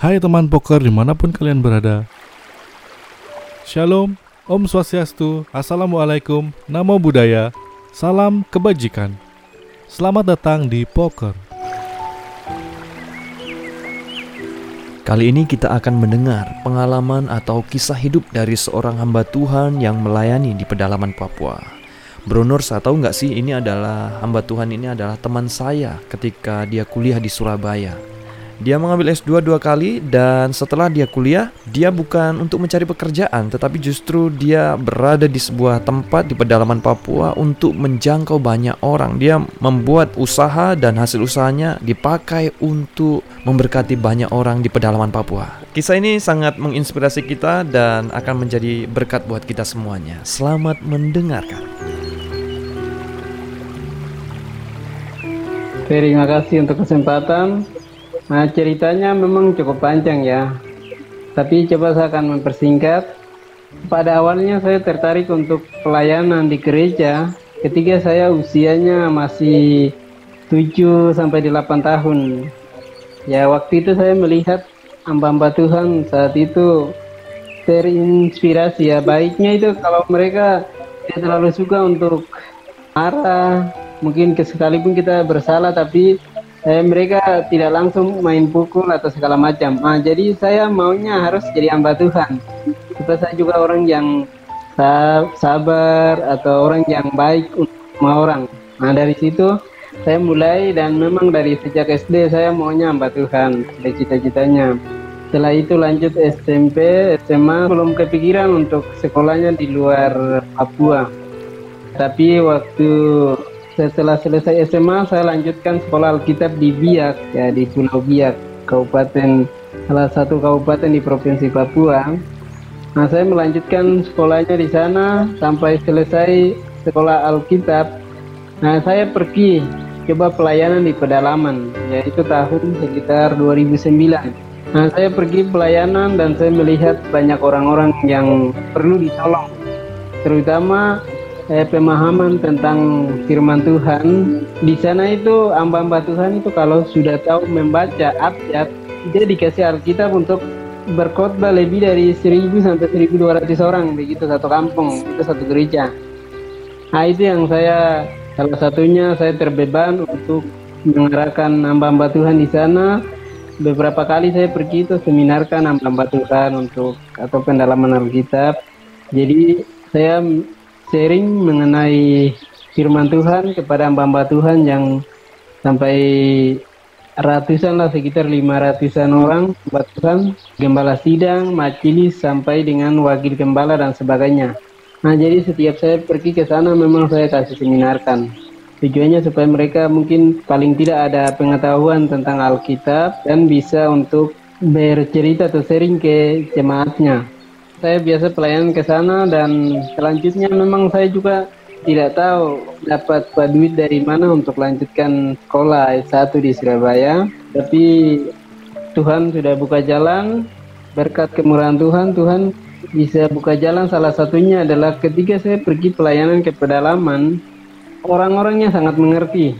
Hai teman poker di mana pun kalian berada Shalom, Om Swastiastu, Assalamualaikum, Namo Buddhaya, Salam Kebajikan Selamat datang di Poker Kali ini kita akan mendengar pengalaman atau kisah hidup dari seorang hamba Tuhan yang melayani di pedalaman Papua. Bronor, saya tahu nggak sih ini adalah hamba Tuhan ini adalah teman saya ketika dia kuliah di Surabaya. Dia mengambil S2 dua kali dan setelah dia kuliah, dia bukan untuk mencari pekerjaan, tetapi justru dia berada di sebuah tempat di pedalaman Papua untuk menjangkau banyak orang. Dia membuat usaha dan hasil usahanya dipakai untuk memberkati banyak orang di pedalaman Papua. Kisah ini sangat menginspirasi kita dan akan menjadi berkat buat kita semuanya. Selamat mendengarkan. Terima kasih untuk kesempatan. Nah, ceritanya memang cukup panjang ya. Tapi coba saya akan mempersingkat. Pada awalnya saya tertarik untuk pelayanan di gereja ketika saya usianya masih 7 sampai 8 tahun. Ya, waktu itu saya melihat hamba-hamba Tuhan saat itu terinspirasi ya. Baiknya itu kalau mereka tidak terlalu suka untuk marah, mungkin sekalipun kita bersalah tapi eh, mereka tidak langsung main pukul atau segala macam. Nah, jadi saya maunya harus jadi hamba Tuhan. Supaya saya juga orang yang sabar atau orang yang baik untuk semua orang. Nah, dari situ saya mulai dan memang dari sejak SD saya maunya hamba Tuhan, dari cita-citanya. Setelah itu lanjut SMP, SMA belum kepikiran untuk sekolahnya di luar Papua. Tapi waktu setelah selesai SMA saya lanjutkan sekolah Alkitab di Biak ya di Pulau Biak kabupaten salah satu kabupaten di provinsi Papua. Nah saya melanjutkan sekolahnya di sana sampai selesai sekolah Alkitab. Nah saya pergi coba pelayanan di pedalaman yaitu tahun sekitar 2009. Nah saya pergi pelayanan dan saya melihat banyak orang-orang yang perlu ditolong terutama eh, pemahaman tentang firman Tuhan. Di sana itu hamba-hamba Tuhan itu kalau sudah tahu membaca abjad dia dikasih Alkitab untuk berkhotbah lebih dari 1000 sampai 1200 orang begitu satu kampung itu satu gereja. Nah itu yang saya salah satunya saya terbeban untuk mengarahkan hamba-hamba Tuhan di sana. Beberapa kali saya pergi itu seminarkan hamba-hamba Tuhan untuk atau pendalaman Alkitab. Jadi saya sharing mengenai firman Tuhan kepada hamba-hamba Tuhan yang sampai ratusan lah sekitar lima ratusan orang hamba Tuhan gembala sidang, majelis sampai dengan wakil gembala dan sebagainya. Nah jadi setiap saya pergi ke sana memang saya kasih seminarkan. Tujuannya supaya mereka mungkin paling tidak ada pengetahuan tentang Alkitab dan bisa untuk bercerita atau sharing ke jemaatnya saya biasa pelayanan ke sana dan selanjutnya memang saya juga tidak tahu dapat duit dari mana untuk lanjutkan sekolah S1 di Surabaya. Tapi Tuhan sudah buka jalan, berkat kemurahan Tuhan, Tuhan bisa buka jalan salah satunya adalah ketika saya pergi pelayanan ke pedalaman, orang-orangnya sangat mengerti.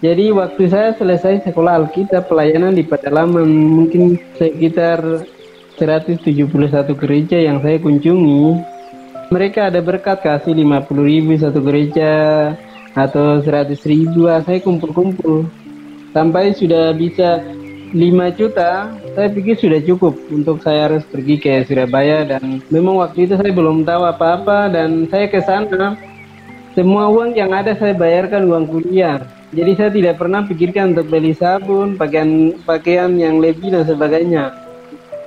Jadi waktu saya selesai sekolah Alkitab pelayanan di pedalaman mungkin sekitar 171 gereja yang saya kunjungi, mereka ada berkat kasih 50 ribu satu gereja atau 100 ribu, ah, saya kumpul-kumpul. Sampai sudah bisa 5 juta, saya pikir sudah cukup untuk saya harus pergi ke Surabaya dan memang waktu itu saya belum tahu apa-apa dan saya ke sana semua uang yang ada saya bayarkan uang kuliah. Jadi saya tidak pernah pikirkan untuk beli sabun, pakaian pakaian yang lebih dan sebagainya.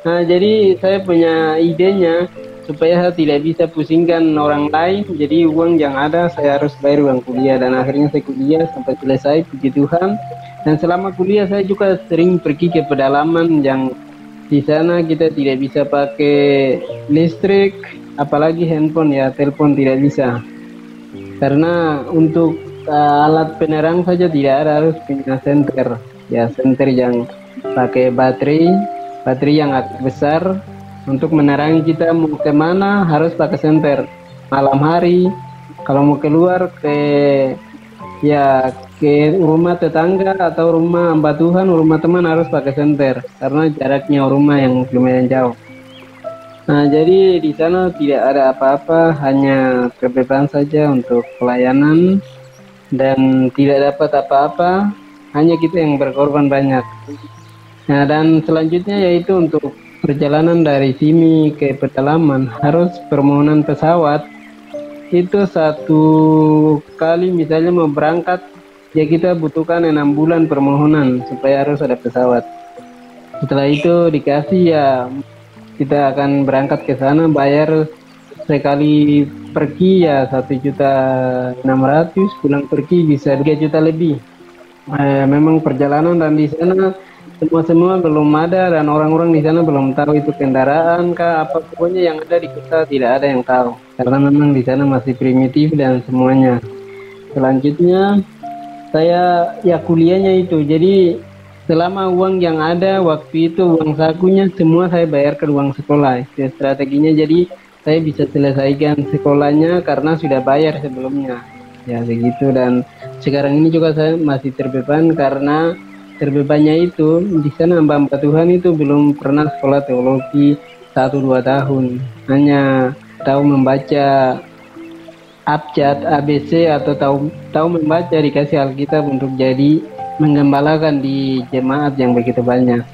Nah, jadi saya punya idenya supaya saya tidak bisa pusingkan orang lain. Jadi uang yang ada saya harus bayar uang kuliah dan akhirnya saya kuliah sampai selesai puji Tuhan. Dan selama kuliah saya juga sering pergi ke pedalaman yang di sana kita tidak bisa pakai listrik, apalagi handphone ya, telepon tidak bisa. Karena untuk uh, alat penerang saja tidak ada harus punya senter, ya senter yang pakai baterai baterai yang agak besar untuk menerangi kita mau ke mana harus pakai senter malam hari kalau mau keluar ke ya ke rumah tetangga atau rumah hamba Tuhan, rumah teman harus pakai senter karena jaraknya rumah yang lumayan jauh. Nah, jadi di sana tidak ada apa-apa, hanya kebebasan saja untuk pelayanan dan tidak dapat apa-apa, hanya kita yang berkorban banyak. Nah, dan selanjutnya yaitu untuk perjalanan dari sini ke pedalaman harus permohonan pesawat. Itu satu kali misalnya mau berangkat ya kita butuhkan enam bulan permohonan supaya harus ada pesawat. Setelah itu dikasih ya kita akan berangkat ke sana bayar sekali pergi ya satu juta enam ratus pulang pergi bisa tiga juta lebih. Eh, memang perjalanan dan di sana semua semua belum ada dan orang-orang di sana belum tahu itu kendaraan kah apa pokoknya yang ada di kota tidak ada yang tahu. Karena memang di sana masih primitif dan semuanya. Selanjutnya saya ya kuliahnya itu. Jadi selama uang yang ada waktu itu uang sakunya semua saya bayarkan uang sekolah. Strateginya. Jadi saya bisa selesaikan sekolahnya karena sudah bayar sebelumnya. Ya begitu. Dan sekarang ini juga saya masih terbeban karena terbebannya itu di sana hamba Tuhan itu belum pernah sekolah teologi satu dua tahun hanya tahu membaca abjad ABC atau tahu tahu membaca dikasih Alkitab untuk jadi menggembalakan di jemaat yang begitu banyak.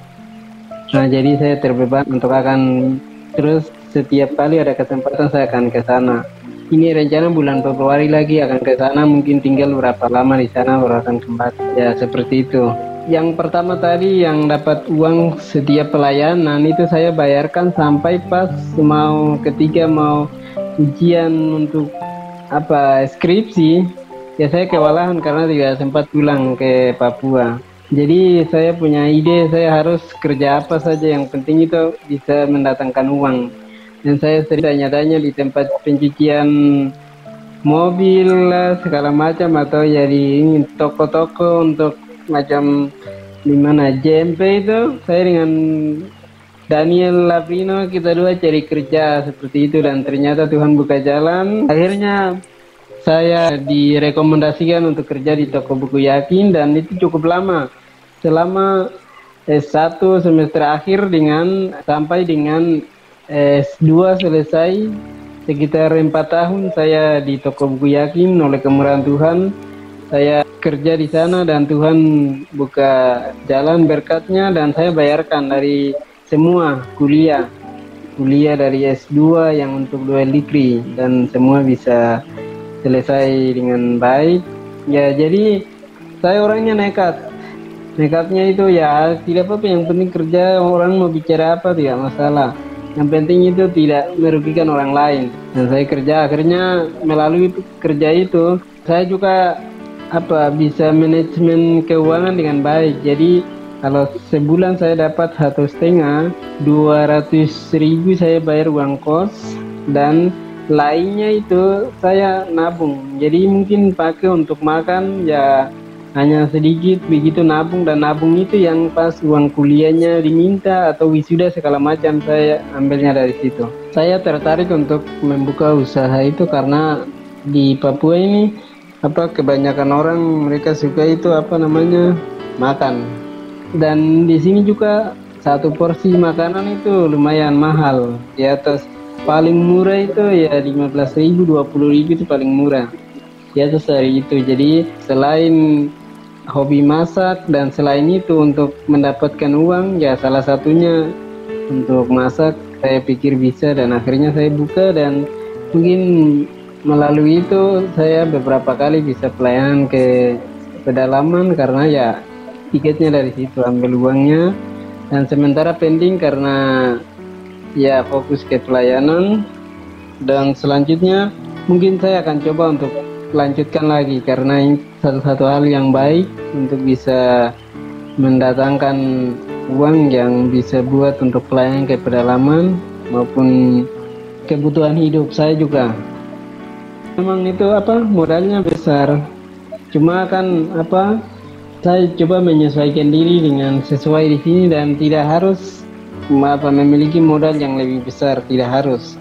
Nah jadi saya terbeban untuk akan terus setiap kali ada kesempatan saya akan ke sana. Ini rencana bulan Februari lagi akan ke sana mungkin tinggal berapa lama di sana baru akan kembali. Ya seperti itu yang pertama tadi yang dapat uang setiap pelayanan itu saya bayarkan sampai pas mau ketiga mau ujian untuk apa skripsi. Ya saya kewalahan karena tidak sempat pulang ke Papua. Jadi saya punya ide saya harus kerja apa saja yang penting itu bisa mendatangkan uang. Dan saya sering tanya-tanya di tempat pencucian mobil segala macam atau jadi toko-toko untuk macam di mana JMP itu saya dengan Daniel Lavino kita dua cari kerja seperti itu dan ternyata Tuhan buka jalan. Akhirnya saya direkomendasikan untuk kerja di toko buku yakin dan itu cukup lama. Selama S1 semester akhir dengan sampai dengan S2 selesai sekitar empat tahun saya di toko buku yakin oleh kemurahan Tuhan saya kerja di sana dan Tuhan buka jalan berkatnya dan saya bayarkan dari semua kuliah. Kuliah dari S2 yang untuk dua degree dan semua bisa selesai dengan baik. Ya jadi saya orangnya nekat. Nekatnya itu ya tidak apa-apa. Yang penting kerja orang mau bicara apa tidak masalah. Yang penting itu tidak merugikan orang lain. Dan saya kerja akhirnya melalui kerja itu saya juga apa bisa manajemen keuangan dengan baik. Jadi kalau sebulan saya dapat satu setengah, dua ratus ribu saya bayar uang kos dan lainnya itu saya nabung. Jadi mungkin pakai untuk makan ya hanya sedikit begitu nabung dan nabung itu yang pas uang kuliahnya diminta atau wisuda segala macam saya ambilnya dari situ. Saya tertarik untuk membuka usaha itu karena di Papua ini apa kebanyakan orang mereka suka itu apa namanya makan. Dan di sini juga satu porsi makanan itu lumayan mahal. Di atas paling murah itu ya 15.000 20.000 itu paling murah. Di atas dari itu. Jadi selain hobi masak dan selain itu untuk mendapatkan uang ya salah satunya untuk masak saya pikir bisa dan akhirnya saya buka dan mungkin melalui itu saya beberapa kali bisa pelayanan ke pedalaman karena ya tiketnya dari situ ambil uangnya. Dan sementara pending karena ya fokus ke pelayanan. Dan selanjutnya mungkin saya akan coba untuk lanjutkan lagi karena ini satu-satu hal yang baik untuk bisa mendatangkan uang yang bisa buat untuk pelayanan ke pedalaman maupun kebutuhan hidup saya juga memang itu apa modalnya besar. Cuma kan apa saya coba menyesuaikan diri dengan sesuai di sini dan tidak harus apa memiliki modal yang lebih besar tidak harus.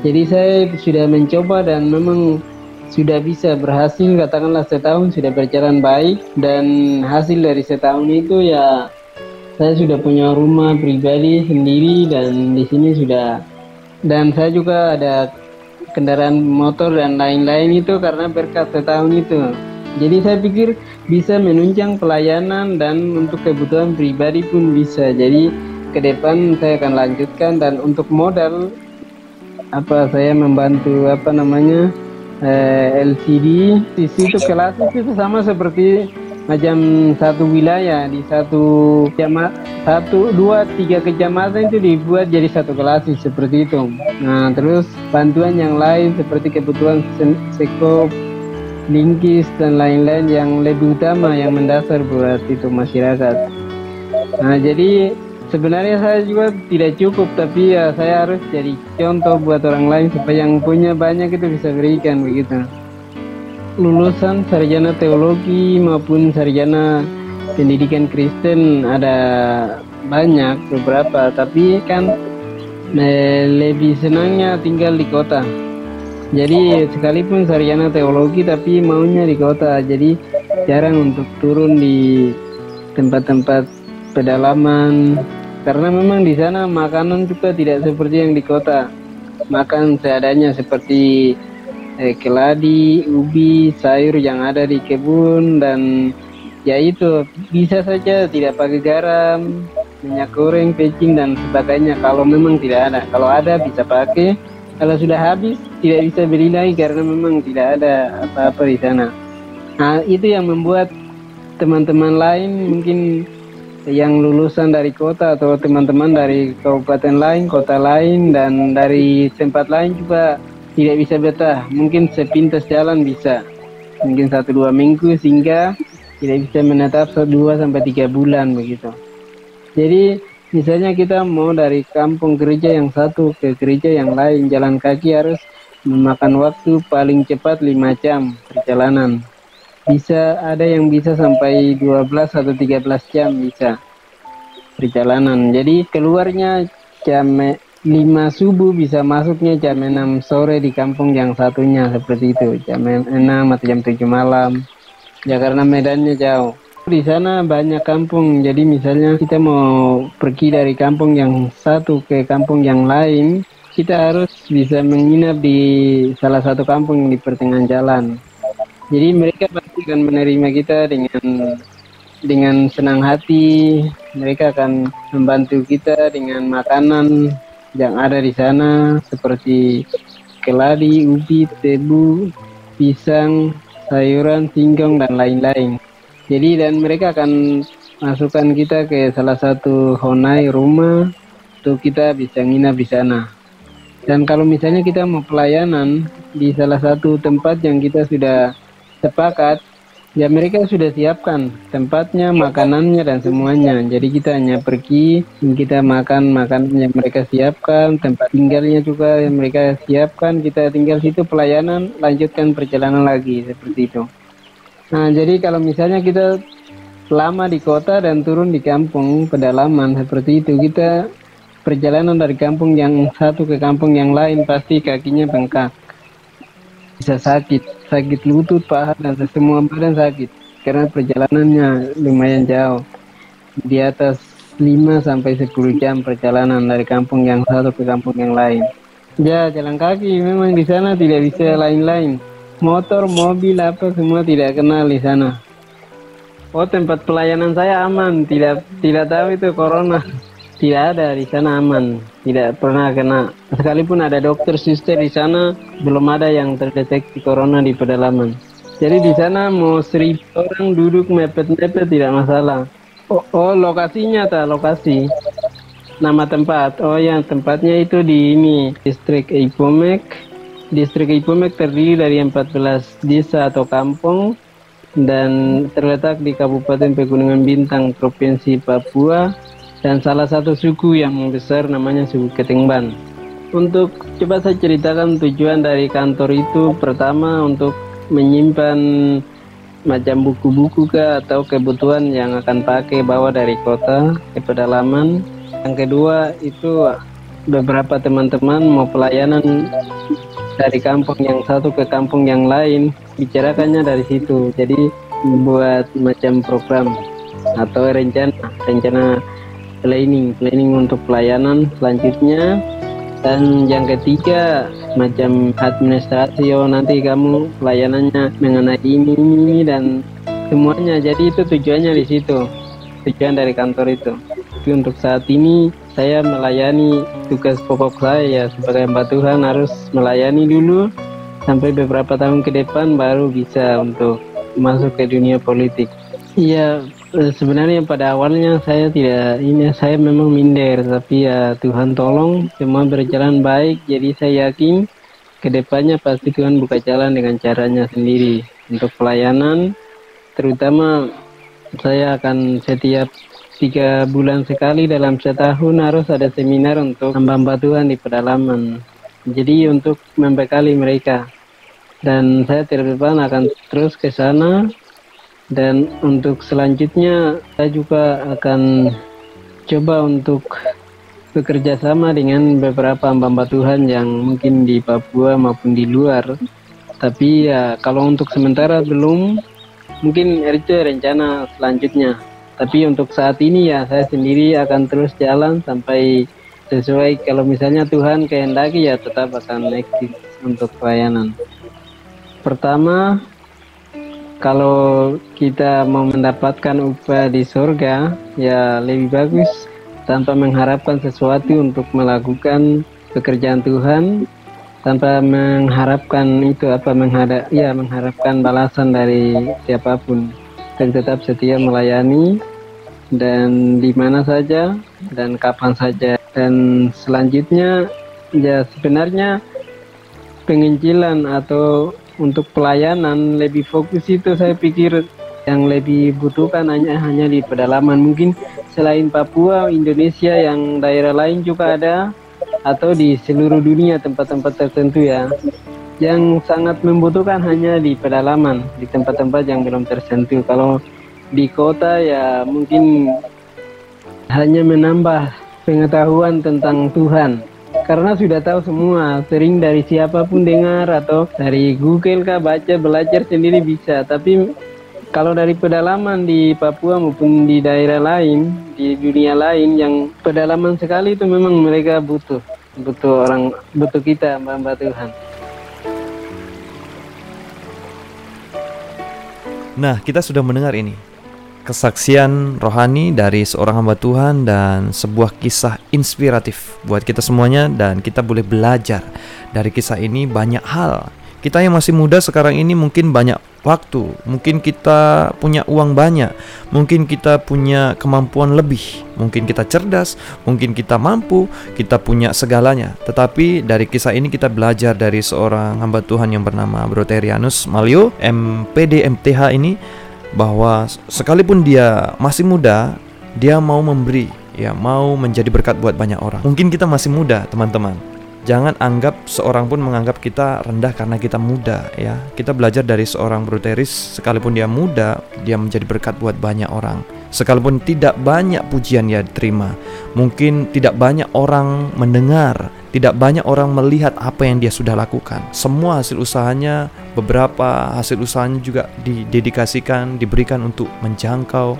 Jadi saya sudah mencoba dan memang sudah bisa berhasil katakanlah setahun sudah berjalan baik dan hasil dari setahun itu ya saya sudah punya rumah pribadi sendiri dan di sini sudah. Dan saya juga ada kendaraan motor dan lain-lain itu karena berkat setahun itu. Jadi saya pikir bisa menunjang pelayanan dan untuk kebutuhan pribadi pun bisa. Jadi ke depan saya akan lanjutkan dan untuk modal apa saya membantu apa namanya eh, LCD di situ kelas itu sama seperti macam satu wilayah di satu jama satu dua tiga kecamatan itu dibuat jadi satu kelas seperti itu. Nah terus bantuan yang lain seperti kebutuhan sekop lingkis dan lain-lain yang lebih utama yang mendasar buat itu masyarakat. Nah jadi sebenarnya saya juga tidak cukup tapi ya saya harus jadi contoh buat orang lain supaya yang punya banyak itu bisa berikan begitu lulusan sarjana teologi maupun sarjana pendidikan Kristen ada banyak beberapa. Tapi kan eh, lebih senangnya tinggal di kota. Jadi sekalipun sarjana teologi tapi maunya di kota. Jadi jarang untuk turun di tempat-tempat pedalaman. Karena memang di sana makanan juga tidak seperti yang di kota. Makan seadanya seperti eh, keladi ubi sayur yang ada di kebun dan ya itu bisa saja tidak pakai garam minyak goreng pecing dan sebagainya. Kalau memang tidak ada kalau ada bisa pakai. Kalau sudah habis tidak bisa beli lagi karena memang tidak ada apa-apa di sana. Nah itu yang membuat teman-teman lain mungkin yang lulusan dari kota atau teman-teman dari kabupaten lain, kota lain, dan dari tempat lain juga tidak bisa betah. Mungkin sepintas jalan bisa, mungkin satu dua minggu sehingga tidak bisa menetap dua sampai tiga bulan begitu. Jadi misalnya kita mau dari kampung gereja yang satu ke gereja yang lain, jalan kaki harus memakan waktu paling cepat lima jam perjalanan bisa ada yang bisa sampai 12 atau 13 jam bisa perjalanan jadi keluarnya jam 5 subuh bisa masuknya jam 6 sore di kampung yang satunya seperti itu. Jam 6 atau jam 7 malam. Ya karena medannya jauh. Di sana banyak kampung. Jadi misalnya kita mau pergi dari kampung yang satu ke kampung yang lain kita harus bisa menginap di salah satu kampung di pertengahan jalan. Jadi mereka pasti akan menerima kita dengan dengan senang hati. Mereka akan membantu kita dengan makanan yang ada di sana seperti keladi, ubi, tebu, pisang, sayuran, singkong dan lain-lain. Jadi dan mereka akan masukkan kita ke salah satu honai rumah untuk kita bisa nginap di sana. Dan kalau misalnya kita mau pelayanan di salah satu tempat yang kita sudah sepakat ya mereka sudah siapkan tempatnya, makanannya dan semuanya. Jadi kita hanya pergi, kita makan makanan yang mereka siapkan, tempat tinggalnya juga yang mereka siapkan, kita tinggal situ pelayanan, lanjutkan perjalanan lagi seperti itu. Nah, jadi kalau misalnya kita lama di kota dan turun di kampung pedalaman seperti itu, kita perjalanan dari kampung yang satu ke kampung yang lain pasti kakinya bengkak bisa sakit, sakit lutut, paha dan semua badan sakit karena perjalanannya lumayan jauh. Di atas 5 sampai 10 jam perjalanan dari kampung yang satu ke kampung yang lain. Ya, jalan kaki memang di sana tidak bisa lain-lain. Motor, mobil apa semua tidak kenal di sana. Oh, tempat pelayanan saya aman, tidak tidak tahu itu corona. Tidak ada di sana aman, tidak pernah kena. Sekalipun ada dokter suster di sana, belum ada yang terdeteksi corona di pedalaman. Jadi di sana mau seribu orang duduk mepet-mepet tidak masalah. Oh, oh lokasinya tak lokasi. Nama tempat. Oh ya tempatnya itu di ini distrik Ipomek. Distrik Ipomek terdiri dari 14 desa atau kampung dan terletak di Kabupaten Pegunungan Bintang, Provinsi Papua dan salah satu suku yang besar namanya suku Ketengban. Untuk coba saya ceritakan tujuan dari kantor itu pertama untuk menyimpan macam buku-buku ke atau kebutuhan yang akan pakai bawa dari kota ke pedalaman. Yang kedua itu beberapa teman-teman mau pelayanan dari kampung yang satu ke kampung yang lain bicarakannya dari situ jadi buat macam program atau rencana rencana planning planning untuk pelayanan selanjutnya. Dan yang ketiga macam administrasi oh nanti kamu pelayanannya mengenai ini ini dan semuanya. Jadi itu tujuannya di situ tujuan dari kantor itu. Tapi untuk saat ini saya melayani tugas pokok saya ya sebagai hamba Tuhan harus melayani dulu sampai beberapa tahun ke depan baru bisa untuk masuk ke dunia politik. Iya, sebenarnya pada awalnya saya tidak ini saya memang minder tapi ya Tuhan tolong semua berjalan baik jadi saya yakin ke depannya pasti Tuhan buka jalan dengan caranya sendiri untuk pelayanan terutama saya akan setiap tiga bulan sekali dalam setahun harus ada seminar untuk hamba-hamba Tuhan di pedalaman. Jadi untuk membekali mereka. Dan saya tidak depan akan terus ke sana. Dan untuk selanjutnya saya juga akan coba untuk bekerja sama dengan beberapa hamba-hamba Tuhan yang mungkin di Papua maupun di luar. Tapi ya kalau untuk sementara belum, mungkin itu rencana selanjutnya tapi untuk saat ini ya saya sendiri akan terus jalan sampai sesuai kalau misalnya Tuhan kehendaki ya tetap akan eksis untuk pelayanan. Pertama, kalau kita mau mendapatkan upah di surga ya lebih bagus. Tanpa mengharapkan sesuatu untuk melakukan pekerjaan Tuhan tanpa mengharapkan itu apa menghadap ya mengharapkan balasan dari siapa pun. Dan tetap setia melayani dan di mana saja dan kapan saja. Dan selanjutnya ya sebenarnya penginjilan atau untuk pelayanan lebih fokus itu saya pikir yang lebih butuhkan hanya hanya di pedalaman mungkin selain Papua Indonesia yang daerah lain juga ada atau di seluruh dunia tempat-tempat tertentu ya yang sangat membutuhkan hanya di pedalaman, di tempat-tempat yang belum tersentuh. Kalau di kota ya mungkin hanya menambah pengetahuan tentang Tuhan. Karena sudah tahu semua, sering dari siapa pun dengar atau dari Google kah baca belajar sendiri bisa. Tapi kalau dari pedalaman di Papua maupun di daerah lain, di dunia lain yang pedalaman sekali itu memang mereka butuh, butuh orang, butuh kita mbak-mbak Tuhan. Nah, kita sudah mendengar ini. Kesaksian rohani dari seorang hamba Tuhan dan sebuah kisah inspiratif buat kita semuanya dan kita boleh belajar dari kisah ini banyak hal. Kita yang masih muda sekarang ini mungkin banyak waktu, mungkin kita punya uang banyak, mungkin kita punya kemampuan lebih, mungkin kita cerdas, mungkin kita mampu, kita punya segalanya. Tetapi dari kisah ini kita belajar dari seorang hamba Tuhan yang bernama Broterianus Malio, MPD MTH ini bahwa sekalipun dia masih muda, dia mau memberi, ya mau menjadi berkat buat banyak orang. Mungkin kita masih muda, teman-teman Jangan anggap seorang pun menganggap kita rendah karena kita muda ya. Kita belajar dari seorang bruteris sekalipun dia muda, dia menjadi berkat buat banyak orang. Sekalipun tidak banyak pujian dia terima, mungkin tidak banyak orang mendengar, tidak banyak orang melihat apa yang dia sudah lakukan. Semua hasil usahanya, beberapa hasil usahanya juga didedikasikan, diberikan untuk menjangkau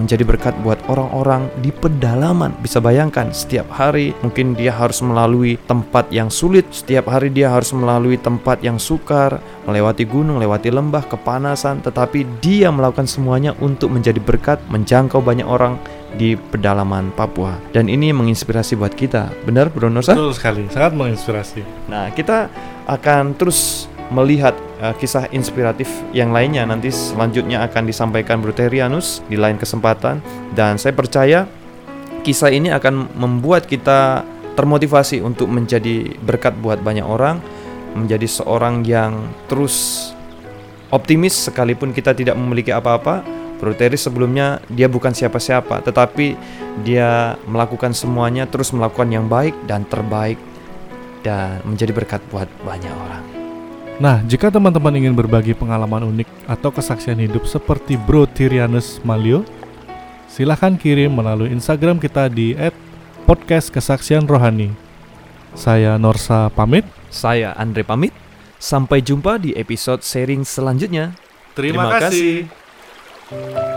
menjadi berkat buat orang-orang di pedalaman. Bisa bayangkan setiap hari mungkin dia harus melalui tempat yang sulit, setiap hari dia harus melalui tempat yang sukar, melewati gunung, melewati lembah, kepanasan, tetapi dia melakukan semuanya untuk menjadi berkat, menjangkau banyak orang di pedalaman Papua. Dan ini menginspirasi buat kita. Benar, Bro Nusa? Betul sekali, sangat menginspirasi. Nah, kita akan terus melihat uh, kisah inspiratif yang lainnya nanti selanjutnya akan disampaikan Bruterianus di lain kesempatan dan saya percaya kisah ini akan membuat kita termotivasi untuk menjadi berkat buat banyak orang, menjadi seorang yang terus optimis sekalipun kita tidak memiliki apa-apa. Bruteris sebelumnya dia bukan siapa-siapa, tetapi dia melakukan semuanya terus melakukan yang baik dan terbaik dan menjadi berkat buat banyak orang. Nah, jika teman-teman ingin berbagi pengalaman unik atau kesaksian hidup seperti Bro Tirianus Malio, silahkan kirim melalui Instagram kita di @podcastkesaksianrohani. Saya Norsa pamit. Saya Andre pamit. Sampai jumpa di episode sharing selanjutnya. Terima, Terima kasih.